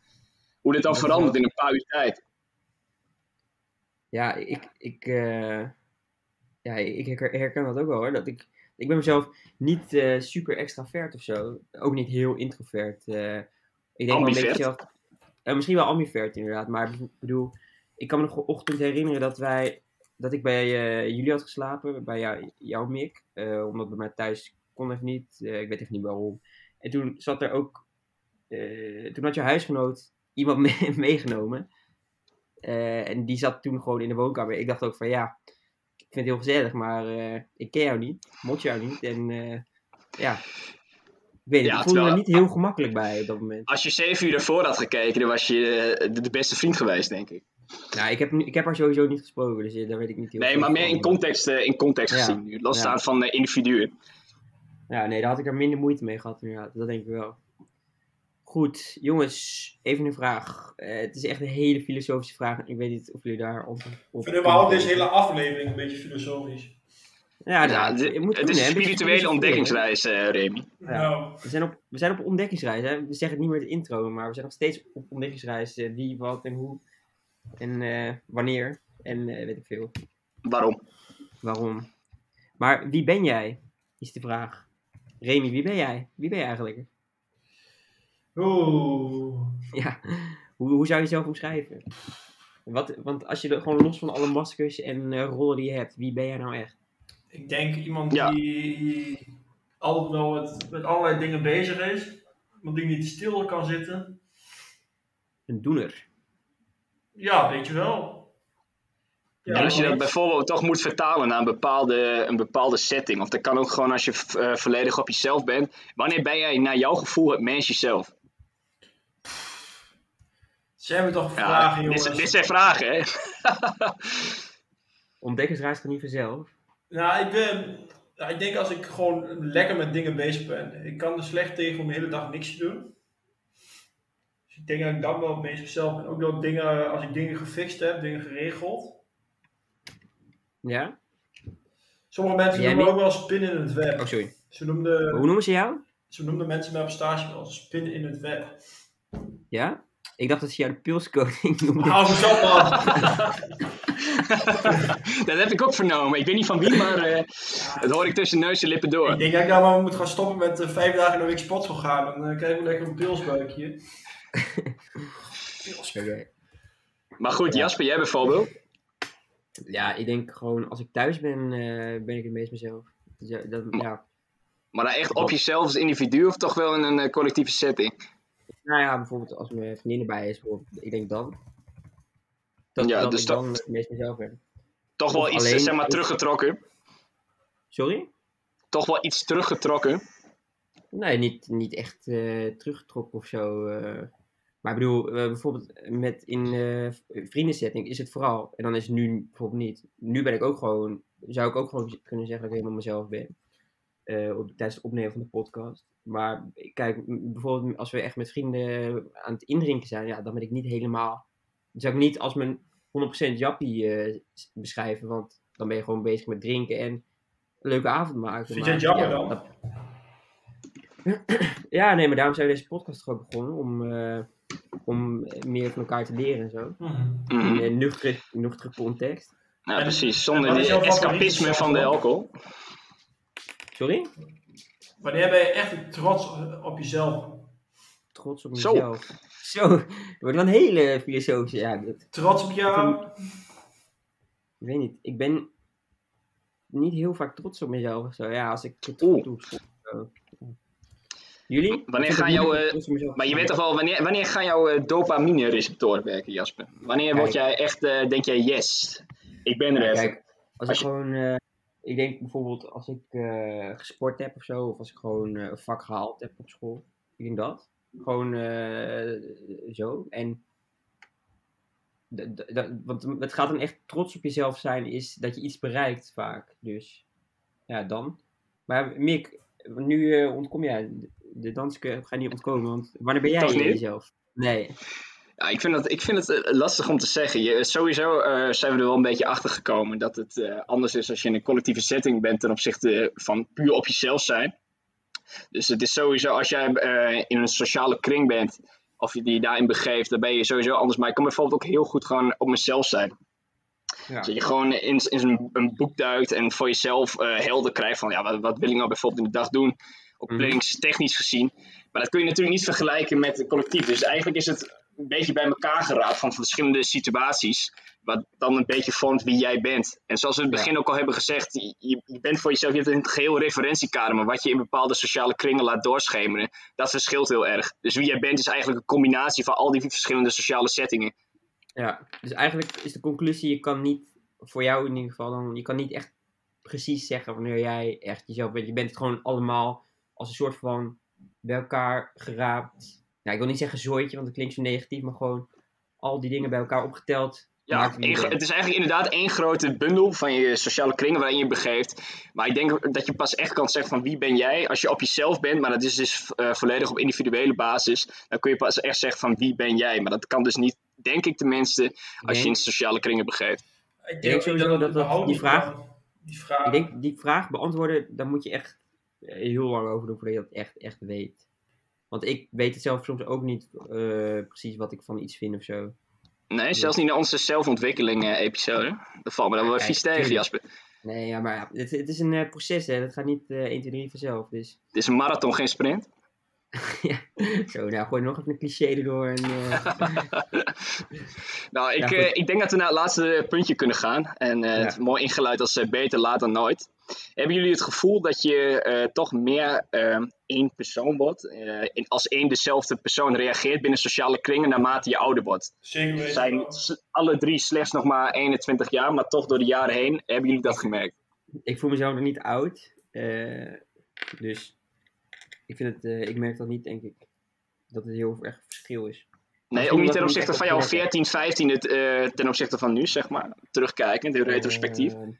Hoe dit dan Dat verandert wel- in een paar uur tijd. Ja, ik, ik, eh, ja, ik herken- herken dat ook wel hoor. Dat ik, ik ben mezelf niet eh, super extravert of zo. Ook niet heel introvert. eh. ik denk wel een beetje zelf, misschien wel ambivert inderdaad. Maar ik bedoel, ik kan me nog een ochtend herinneren dat wij, dat ik bij eh, jullie had geslapen. Bij jou, jou Mick. eh, omdat bij mij thuis kon even niet. eh, ik weet even niet waarom. En toen zat er ook, toen had je huisgenoot iemand [LAUGHS] mee- meegenomen. En die zat toen gewoon in de woonkamer. Ik dacht ook van ja, ik vind het heel gezellig, maar ik ken jou niet, mot jou niet. En ja, ik weet niet, Ja, ik voelde me er niet heel gemakkelijk bij op dat moment. Als je zeven uur ervoor had gekeken, dan was je de beste vriend geweest, denk ik. Nou, ik heb, nu- ik heb haar sowieso niet gesproken, dus eh, daar weet ik niet heel Nee, maar meer in context, eh, in context Ja. gezien nu. Losstaan Ja. van eh, individuen. Ja, nee, daar had ik er minder moeite mee gehad inderdaad, dat denk ik wel. Goed, jongens, even een vraag. Eh, het is echt een hele filosofische vraag. Ik weet niet of jullie daar op ik vind überhaupt deze hele aflevering een beetje filosofisch. Ja, Ja, moet het doen, is een spirituele ontdekkingsreis, eh, Remy. Ja. Nou, We zijn, op, we zijn op ontdekkingsreis. Hè? We zeggen het niet meer de intro, maar we zijn nog steeds op ontdekkingsreis. wie, wat en hoe. En eh, wanneer. En eh, weet ik veel. Waarom? Waarom. Maar wie ben jij? Is de vraag. Remy, wie ben jij? Wie ben je eigenlijk? oeh. Ja, hoe, hoe zou je jezelf omschrijven? Wat, want als je er gewoon los van alle maskers en eh, rollen die je hebt, wie ben jij nou echt? Ik denk iemand Ja. die altijd wel met, met allerlei dingen bezig is. Iemand die niet stil kan zitten. Een doener. Ja, weet je wel. Ja, en als je dat bijvoorbeeld toch moet vertalen naar een bepaalde, een bepaalde setting, of dat kan ook gewoon als je eh, volledig op jezelf bent. Wanneer ben jij naar jouw gevoel het mens jezelf? Zijn we toch Ja, vragen, dit, jongens? dit zijn vragen, hè? [LAUGHS] Ontdekkingsreis gaat niet vanzelf. Nou, ik, ben, nou, ik denk als ik gewoon lekker met dingen bezig ben. Ik kan er slecht tegen om de hele dag niks te doen. Ik denk dat ik dan wel het meest mezelf ben. Ook dat dingen, als ik dingen gefixt heb, dingen geregeld. Ja? Sommige mensen Jij noemen me ook wel spin in het web. Oh, sorry. Ze noemden, Hoe noemen ze jou? ze noemden mensen met op stage wel spin in het web. Ja? Ik dacht dat ze jou de pilscoating [LAUGHS] noemden. Hou op man! [LAUGHS] dat heb ik ook vernomen. Ik weet niet van wie, maar eh, dat hoor ik tussen neus en lippen door. Ik denk dat ik nou maar moet gaan stoppen met eh, vijf dagen in de week sportschool gaan. Dan eh, krijg ik lekker een pilsbuikje. Maar goed, Ja. Jasper, jij bijvoorbeeld. Ja, ik denk gewoon als ik thuis ben, eh, ben ik het meest mezelf. Dus ja, dat, ja. Maar dan echt op jezelf als individu of toch wel in een eh, collectieve setting? Nou ja, bijvoorbeeld als mijn vriendin erbij is, bijvoorbeeld, ik denk dan. Dat, Ja, dat dus ik dan het meest mezelf ben. Toch wel Of iets, alleen- zeg maar, teruggetrokken. Sorry? Toch wel iets teruggetrokken. Nee, niet, niet echt eh, teruggetrokken of zo. eh. Maar ik bedoel, eh, bijvoorbeeld met in vriendensetting is het vooral, en dan is het nu bijvoorbeeld niet. Nu ben ik ook gewoon, zou ik ook gewoon kunnen zeggen dat ik helemaal mezelf ben. op, tijdens het opnemen van de podcast. Maar kijk, bijvoorbeeld als we echt met vrienden aan het indrinken zijn, ja, dan ben ik niet helemaal. Dan zou ik niet als mijn 100% jappie beschrijven, want dan ben je gewoon bezig met drinken en een leuke avond maken. Vind je het jammer ja, dan? dat- ja, nee, maar daarom zijn we deze podcast toch ook begonnen, om, eh, om meer van elkaar te leren en zo. Mhm. In een nuchtere, nuchtere context. Nou, En- precies. Zonder favoriete escapisme van de alcohol. Sorry? Wanneer ben je echt trots op jezelf? Trots op Zo. mezelf. Zo, dat wordt wel een hele filosofische. Ja, dat, Trots op jou? ik weet niet. Ik ben niet heel vaak trots op mezelf zo. Ja, als ik het goed doe. zo. Jullie? Wanneer gaan jouw, eh, Maar je weet toch wanneer, wanneer gaan jouw eh, dopamine-receptoren werken, Jasper? Wanneer word jij echt, eh, denk jij, yes, ik ben er Ja, kijk, als, Als ik je- gewoon, ik denk bijvoorbeeld als ik gesport heb of zo, of als ik gewoon een vak gehaald heb op school, ik denk dat. Gewoon zo. En, want het gaat dan echt trots op jezelf zijn, is dat je iets bereikt vaak. Dus ja, dan. Maar Mick, nu ontkom jij, de- de dans ga je niet ontkomen, want wanneer ben jij Toch niet? jezelf? Nee. Ja, ik vind, dat, ik vind het eh, lastig om te zeggen. Je, sowieso eh, zijn we er wel een beetje achter gekomen dat het eh, anders is als je in een collectieve setting bent ten opzichte van puur op jezelf zijn. Dus het is sowieso, als jij eh, in een sociale kring bent, of je die daarin begeeft, dan ben je sowieso anders. Maar ik kan bijvoorbeeld ook heel goed gewoon op mezelf zijn. Ja. Dat je gewoon in, in een, een boek duikt en voor jezelf eh, helder krijgt van ja, wat, wat wil ik nou bijvoorbeeld in de dag doen, op Mhm. planningstechnisch gezien. Maar dat kun je natuurlijk niet vergelijken met het collectief. Dus eigenlijk is het een beetje bij elkaar geraapt van verschillende situaties, wat dan een beetje vormt wie jij bent. En zoals we in het begin ook al hebben gezegd, je, je bent voor jezelf, je hebt een geheel referentiekader, maar wat je in bepaalde sociale kringen laat doorschemeren, dat verschilt heel erg. Dus wie jij bent is eigenlijk een combinatie van al die verschillende sociale settingen. Ja, dus eigenlijk is de conclusie, je kan niet, voor jou in ieder geval, dan, je kan niet echt precies zeggen wanneer jij echt jezelf bent. Je bent het gewoon allemaal als een soort van bij elkaar geraapt. Nou, ik wil niet zeggen zooitje, want dat klinkt zo negatief, maar gewoon al die dingen bij elkaar opgeteld. Ja, het is eigenlijk inderdaad één grote bundel van je sociale kringen waarin je je begeeft. Maar ik denk dat je pas echt kan zeggen van wie ben jij als je op jezelf bent. Maar dat is dus eh, volledig op individuele basis. Dan kun je pas echt zeggen van wie ben jij. Maar dat kan dus niet, denk ik tenminste, als je in sociale kringen begeeft. Ik denk sowieso dat die vraag-. Die vraag. Ik denk, die vraag beantwoorden, daar moet je echt heel lang over doen voordat je dat echt, echt weet. Want ik weet het zelf soms ook niet eh, precies wat ik van iets vind of zo. Nee, zelfs niet naar onze zelfontwikkeling-episode. dat valt me dan wel vies tegen. Jasper. Nee, ja, maar ja, het, het is een eh, proces, hè. Dat gaat niet eh 1, 2, 3 vanzelf. Dus Het is een marathon, geen sprint. [LAUGHS] ja, zo, nou, gooi nog even een cliché erdoor. En, eh, [LAUGHS] Nou, ik, Ja, eh, ik denk dat we naar het laatste puntje kunnen gaan. En eh, Ja. het is mooi ingeluid als eh, beter laat dan nooit. Hebben jullie het gevoel dat je eh, toch meer eh, één persoon wordt? eh, in, als één dezelfde persoon reageert binnen sociale kringen naarmate je ouder wordt? Zeker zijn alle drie slechts nog maar 21 jaar, maar toch door de jaren heen hebben jullie dat gemerkt? ik voel mezelf nog niet oud. eh, dus ik, vind het, eh, ik merk dat niet, denk ik. Dat het heel erg verschil is. Nee, Misschien ook niet ten opzichte van jouw op gemerkt 14, 15 het, eh, ten opzichte van nu, zeg maar. Terugkijkend, in retrospectief. Eh, vind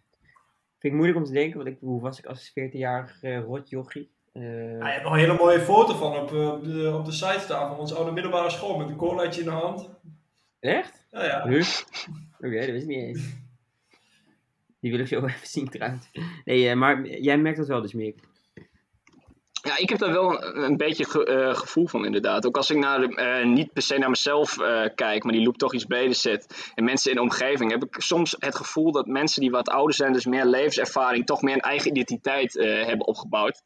ik moeilijk om te denken, want ik, hoe was ik als 14-jarig eh rotjochie? Eh, Ah, je hebt nog een hele mooie foto van op, eh, op, de, op de site staan van onze oude middelbare school met een colaatje in de hand. Echt? Ja, ja. Huh? Oké, dat wist ik niet eens. Die wil ik zo [LAUGHS] even zien trouwens. Nee, maar jij merkt dat wel dus meer. Ja, ik heb daar wel een, een beetje ge- eh, gevoel van inderdaad. Ook als ik naar de, eh, niet per se naar mezelf eh, kijk, maar die loop toch iets breder zet. En mensen in de omgeving, heb ik soms het gevoel dat mensen die wat ouder zijn, dus meer levenservaring, toch meer een eigen identiteit hebben opgebouwd.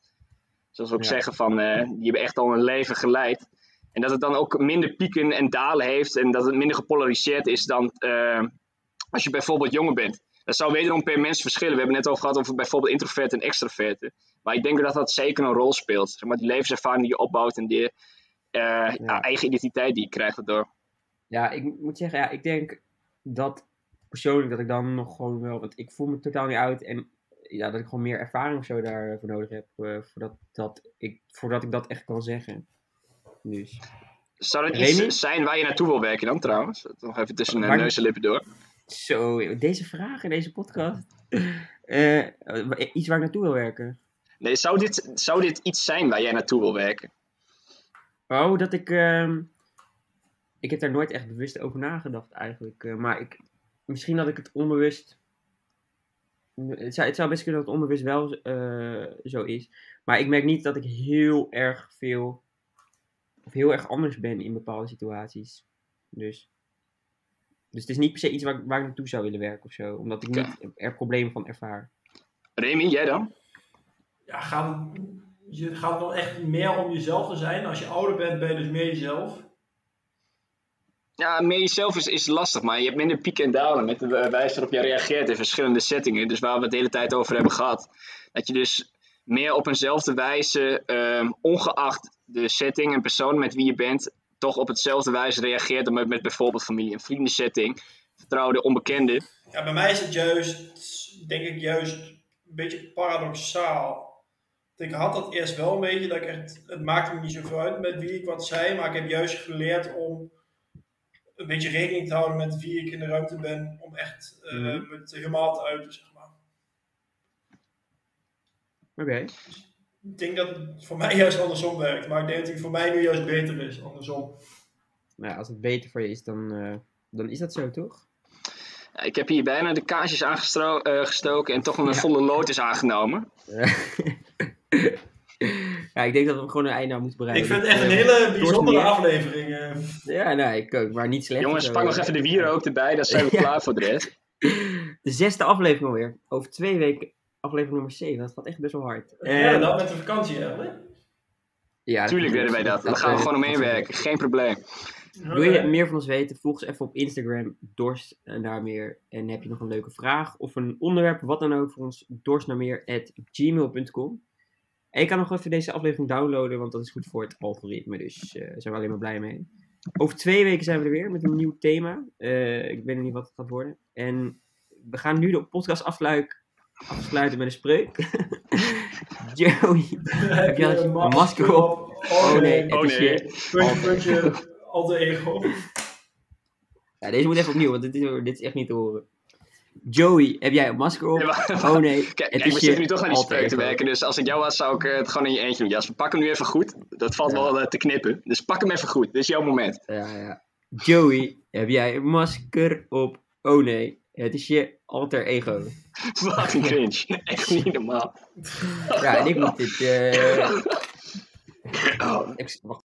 Zoals we ook Ja. zeggen van, die hebben echt al een leven geleid. En dat het dan ook minder pieken en dalen heeft en dat het minder gepolariseerd is dan als je bijvoorbeeld jonger bent. Dat zou wederom per mens verschillen. We hebben het net al gehad over bijvoorbeeld introverten en extroverten. Maar ik denk dat dat zeker een rol speelt. Zeg maar die levenservaring die je opbouwt en die eh, ja, eigen identiteit die je krijgt daardoor. Ja, ik moet zeggen, ja, ik denk dat persoonlijk dat ik dan nog gewoon wel, want ik voel me totaal niet oud en ja, dat ik gewoon meer ervaring of zo daarvoor nodig heb, eh, voordat, dat ik, voordat ik dat echt kan zeggen. Dus, Zou dat Remy? iets zijn waar je naartoe wil werken dan trouwens? Nog even tussen de neus en lippen door. Zo, deze vraag in deze podcast. [LAUGHS] Eh, iets waar ik naartoe wil werken. Nee, zou dit, zou dit iets zijn waar jij naartoe wil werken? Oh, dat ik. ehm, ik heb daar nooit echt bewust over nagedacht eigenlijk. eh, maar ik, misschien dat ik het onbewust. Het zou, het zou best kunnen dat het onbewust wel eh, zo is. Maar ik merk niet dat ik heel erg veel. Of heel erg anders ben in bepaalde situaties. Dus. Dus het is niet per se iets waar, ik- waar ik naartoe zou willen werken of zo. Omdat ik niet er problemen van ervaar. Remy, jij dan? Ja, gaat het, je, gaat het dan echt meer om jezelf te zijn? Als je ouder bent, ben je dus meer jezelf. Ja, meer jezelf is, is lastig, maar je hebt minder pieken en dalen met de wijze waarop jij reageert in verschillende settingen. Dus waar we het de hele tijd over hebben gehad. Dat je dus meer op eenzelfde wijze, ehm, ongeacht de setting en persoon met wie je bent, toch op hetzelfde wijze reageert dan met, met bijvoorbeeld familie- en vriendensetting, vertrouwde onbekenden. Ja, bij mij is het juist, denk ik, juist een beetje paradoxaal. Ik had dat eerst wel een beetje, dat ik echt, het maakte me niet zoveel uit met wie ik wat zei, maar ik heb juist geleerd om een beetje rekening te houden met wie ik in de ruimte ben, om echt eh, me te helemaal te uiten, zeg maar. Oké. Ik denk dat het voor mij juist andersom werkt, maar ik denk dat het voor mij nu juist beter is, andersom. Nou, ja, als het beter voor je is, dan, eh, dan is dat zo, toch? Ja, ik heb hier bijna de kaarsjes aangestoken en toch een Ja. volle lood is aangenomen. ja, [LAUGHS] [LAUGHS] ik denk dat we gewoon een einde aan moeten Ik bereiken. vind het echt een hele bijzondere aflevering. eh. Ja, nee, ik ook, maar niet slecht. Jongens, pak nog eh. even de wierook [LAUGHS] erbij, dan zijn we Ja. klaar voor de rest. [LAUGHS] De zesde aflevering alweer. Over twee weken aflevering nummer 7. Dat gaat echt best wel hard. ja, Eh, dat met de vakantie, hè? ja, Tuurlijk willen wij dat. Daar gaan we gewoon omheen werken. Geen probleem. Wil je meer van ons weten? Volg ons even op Instagram, dorst naar meer. En heb je nog een leuke vraag of een onderwerp, wat dan ook voor ons, dorst naar meer gmail.com. En je kan nog even deze aflevering downloaden, want dat is goed voor het algoritme. Dus eh, daar zijn we alleen maar blij mee. Over twee weken zijn we er weer met een nieuw thema. Eh, ik weet nog niet wat het gaat worden. En we gaan nu de podcast afluik, afsluiten met een spreuk. [LAUGHS] Joey, [LAUGHS] Heb je een masker op? Oh nee. Oh nee. je- Puntje, puntje, alter ego. Ja, deze moet even opnieuw, want dit is, dit is echt niet te horen. Joey, heb jij een masker op? Oh nee, [LAUGHS] Kijk, het is we je zitten nu toch aan die spreuk te werken. Dus als ik jou was, zou ik eh, het gewoon in je eentje doen. Ja, we pakken hem nu even goed. Dat valt Ja. wel eh, te knippen. Dus pak hem even goed. Dit is jouw moment. Ja, ja. Joey, heb jij een masker op? Oh nee, het is je alter ego. [LAUGHS] Wat een cringe. [LAUGHS] Echt niet normaal. Ja, en ik moet dit... eh, Oh. ik- wacht.